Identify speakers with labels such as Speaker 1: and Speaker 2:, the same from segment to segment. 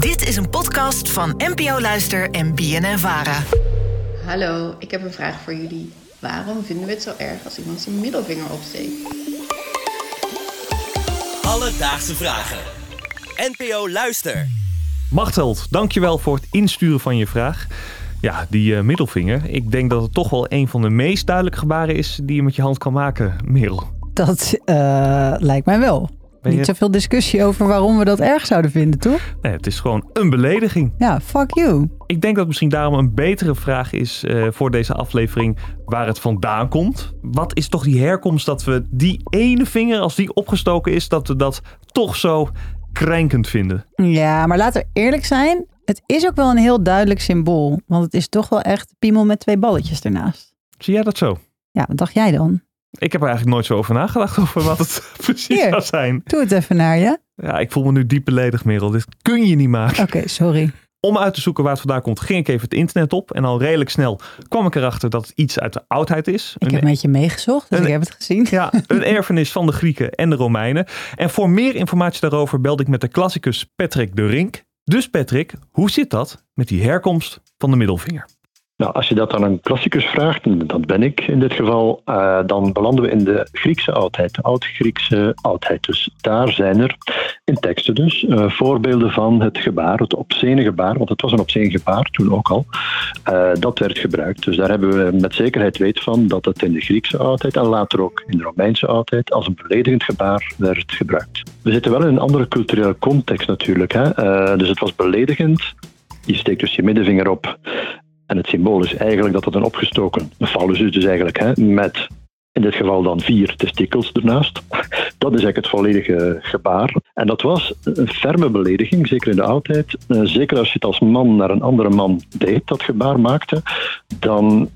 Speaker 1: Dit is een podcast van NPO Luister en BNN Vara.
Speaker 2: Hallo, ik heb een vraag voor jullie. Waarom vinden we het zo erg als iemand zijn middelvinger opsteekt?
Speaker 3: Alledaagse vragen. NPO Luister.
Speaker 4: Machtheld, dankjewel voor het insturen van je vraag. Ja, die eh, middelvinger. Ik denk dat het toch wel een van de meest duidelijke gebaren is die je met je hand kan maken, Merel.
Speaker 5: Dat eh, lijkt mij wel.
Speaker 4: Ben je-
Speaker 5: Niet zoveel discussie over waarom we dat erg zouden vinden, toch?
Speaker 4: Nee, het is gewoon een belediging.
Speaker 5: Ja, fuck you.
Speaker 4: Ik denk dat misschien daarom een betere vraag is eh, voor deze aflevering waar het vandaan komt. Wat is toch die herkomst dat we die ene vinger, als die opgestoken is, dat we dat toch zo kränkend vinden?
Speaker 5: Ja, maar laten we eerlijk zijn. Het is ook wel een heel duidelijk symbool. Want het is toch wel echt piemel met twee balletjes ernaast.
Speaker 4: Zie jij dat zo?
Speaker 5: Ja, wat dacht jij dan?
Speaker 4: Ik heb er eigenlijk nooit zo over nagedacht over wat het precies
Speaker 5: Hier.
Speaker 4: zou zijn.
Speaker 5: Doe het even naar je.
Speaker 4: Ja, ik voel me nu diep beledigd, Merel. Dit kun je niet maken.
Speaker 5: Oké, sorry.
Speaker 4: Om uit te zoeken waar het vandaan komt, ging ik even het internet op. En al redelijk snel kwam ik erachter dat het iets uit de oudheid is.
Speaker 5: Ik
Speaker 4: Een-
Speaker 5: heb met je meegezocht, dus
Speaker 4: een-
Speaker 5: ik heb het gezien.
Speaker 4: Ja, een erfenis van de Grieken en de Romeinen. En voor meer informatie daarover belde ik met de klassicus Patrick de Rink. Dus Patrick, hoe zit dat met die herkomst van de middelvinger?
Speaker 6: Nou, als je dat aan een klassicus vraagt, en dat ben ik in dit geval, eh, dan belanden we in de Griekse oudheid, de oud-Griekse oudheid. Dus daar zijn er in teksten dus eh, voorbeelden van het gebaar, het obscene gebaar, want het was een obscene gebaar toen ook al. Eh, dat werd gebruikt. Dus daar hebben we met zekerheid weet van dat het in de Griekse oudheid en later ook in de Romeinse oudheid als een beledigend gebaar werd gebruikt. We zitten wel in een andere culturele context natuurlijk. Hè? Dus het was beledigend. Je steekt dus je middenvinger op en het symbool is eigenlijk dat het een opgestoken fallus is, dus eigenlijk hè, met in dit geval dan vier testikels ernaast. Dat is eigenlijk het volledige gebaar. En dat was een ferme belediging, zeker in de oudheid. Eh, Zeker als je het als man naar een andere man deed, dat gebaar maakte, dan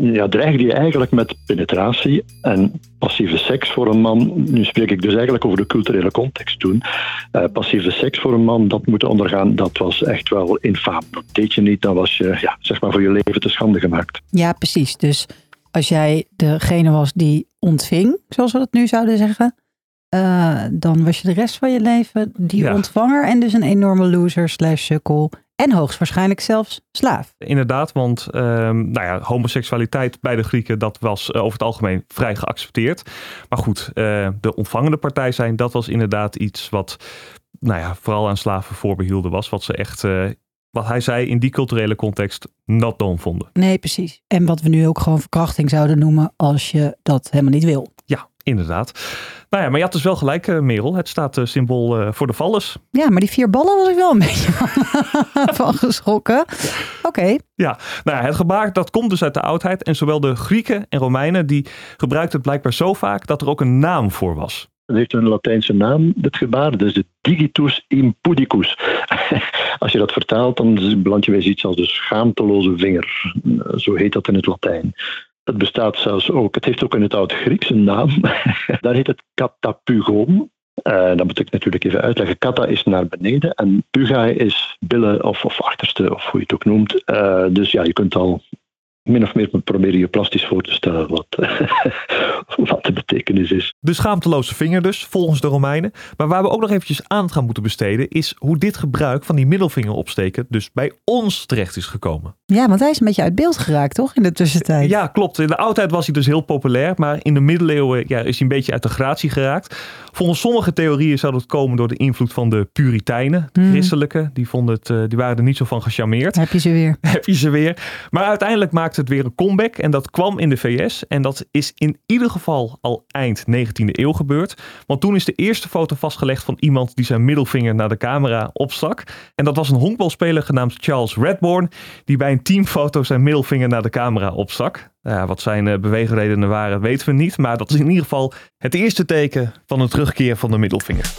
Speaker 6: ja, dreigde je eigenlijk met penetratie en passieve seks voor een man. Nu spreek ik dus eigenlijk over de culturele context toen. Eh, passieve seks voor een man, dat moeten ondergaan, dat was echt wel infaam. Dat deed je niet, dan was je ja, zeg maar voor je leven te schande gemaakt.
Speaker 5: Ja, precies. Dus als jij degene was die ontving, zoals we dat nu zouden zeggen, eh, dan was je de rest van je leven die
Speaker 4: Ja.
Speaker 5: ontvanger en dus een enorme loser slash sukkel en hoogstwaarschijnlijk zelfs slaaf.
Speaker 4: Inderdaad, want ehm, nou ja, homoseksualiteit bij de Grieken, dat was eh, over het algemeen vrij geaccepteerd. Maar goed, eh, de ontvangende partij zijn, dat was inderdaad iets wat nou ja, vooral aan slaven voorbehielden was. Wat ze echt, wat hij zei, in die culturele context not done vonden.
Speaker 5: Nee, precies. En wat we nu ook gewoon verkrachting zouden noemen als je dat helemaal niet wil.
Speaker 4: Inderdaad. Nou ja, maar je had dus wel gelijk, eh, Merel. Het staat eh, symbool eh, voor de vallers.
Speaker 5: Ja, maar die vier ballen was ik wel een beetje van geschrokken. Oké,
Speaker 4: Ja, nou ja, het gebaar dat komt dus uit de oudheid. En zowel de Grieken en Romeinen die gebruikten het blijkbaar zo vaak dat er ook een naam voor was.
Speaker 6: Het heeft een Latijnse naam, dit gebaar, dus de digitus impudicus. Als je dat vertaalt, dan beland je bij iets als de schaamteloze vinger. Zo heet dat in het Latijn. Het bestaat zelfs ook, het heeft ook in het Oud-Grieks een naam. Daar heet het katapugon. Eh, dat moet ik natuurlijk even uitleggen. Kata is naar beneden en puga is billen of, of achterste, of hoe je het ook noemt. Eh, dus ja, je kunt al min of meer proberen je plastisch voor te stellen wat, wat de betekenis is.
Speaker 4: De schaamteloze vinger dus, volgens de Romeinen. Maar waar we ook nog eventjes aandacht gaan moeten besteden... is hoe dit gebruik van die middelvinger opsteken... dus bij ons terecht is gekomen.
Speaker 5: ja, want hij is een beetje uit beeld geraakt, toch? In de tussentijd.
Speaker 4: Ja, klopt. In de oudheid was hij dus heel populair... maar in de middeleeuwen ja, is hij een beetje uit de gratie geraakt. Volgens sommige theorieën zou dat komen door de invloed van de Puritijnen. De
Speaker 5: Hmm.
Speaker 4: christelijke, die, vonden het, eh, die waren er niet zo van gecharmeerd.
Speaker 5: Heb je ze weer.
Speaker 4: heb je ze weer. Maar uiteindelijk het weer een comeback en dat kwam in de VS. En dat is in ieder geval al eind 19e eeuw gebeurd. Want toen is de eerste foto vastgelegd van iemand die zijn middelvinger naar de camera opstak. En dat was een honkbalspeler genaamd Charles Redbourne, die bij een teamfoto zijn middelvinger naar de camera opstak. Ja, wat zijn eh, beweegredenen waren, weten we niet. Maar dat is in ieder geval het eerste teken van een terugkeer van de middelvinger.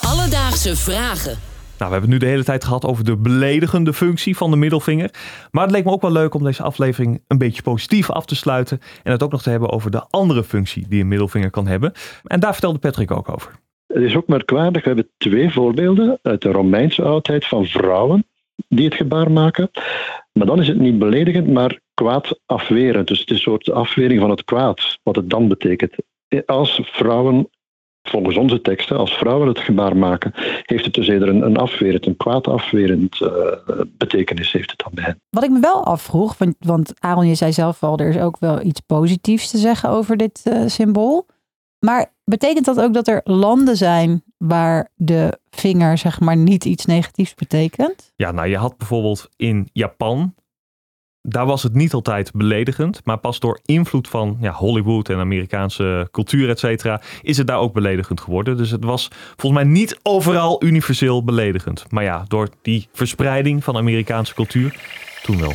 Speaker 1: Alledaagse vragen.
Speaker 4: Nou, we hebben het nu de hele tijd gehad over de beledigende functie van de middelvinger. Maar het leek me ook wel leuk om deze aflevering een beetje positief af te sluiten. En het ook nog te hebben over de andere functie die een middelvinger kan hebben. En daar vertelde Patrick ook over.
Speaker 6: Het is ook merkwaardig, we hebben twee voorbeelden uit de Romeinse oudheid van vrouwen die het gebaar maken. Maar dan is het niet beledigend, maar kwaad afweren. Dus het is een soort afwering van het kwaad, wat het dan betekent. Als vrouwen volgens onze teksten, als vrouwen het gebaar maken, heeft het dus eerder een, een afwerend, een kwaad afwerend uh, betekenis heeft het dan bij hen.
Speaker 5: Wat ik me wel afvroeg, want, want Aaron, je zei zelf al, er is ook wel iets positiefs te zeggen over dit uh, symbool. Maar betekent dat ook dat er landen zijn waar de vinger zeg maar niet iets negatiefs betekent?
Speaker 4: Ja, nou je had bijvoorbeeld in Japan daar was het niet altijd beledigend, maar pas door invloed van ja, Hollywood en Amerikaanse cultuur, et cetera, is het daar ook beledigend geworden. Dus het was volgens mij niet overal universeel beledigend. Maar ja, door die verspreiding van Amerikaanse cultuur, toen wel.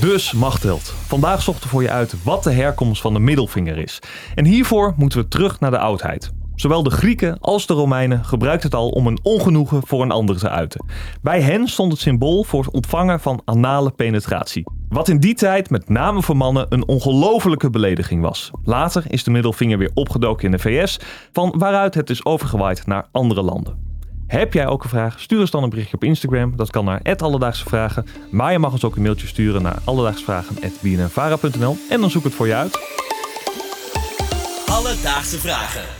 Speaker 4: Dus Machtheld, vandaag zochten voor je uit wat de herkomst van de middelvinger is. En hiervoor moeten we terug naar de oudheid. Zowel de Grieken als de Romeinen gebruikten het al om een ongenoegen voor een ander te uiten. Bij hen stond het symbool voor het ontvangen van anale penetratie. Wat in die tijd met name voor mannen een ongelofelijke belediging was. Later is de middelvinger weer opgedoken in de VS, van waaruit het is overgewaaid naar andere landen. Heb jij ook een vraag? Stuur ons dan een berichtje op Instagram. Dat kan naar Alledaagse Vragen. Maar je mag ons ook een mailtje sturen naar alledaagsvragen.bnnvara.nl en dan zoek ik het voor je uit.
Speaker 3: Alledaagse Vragen.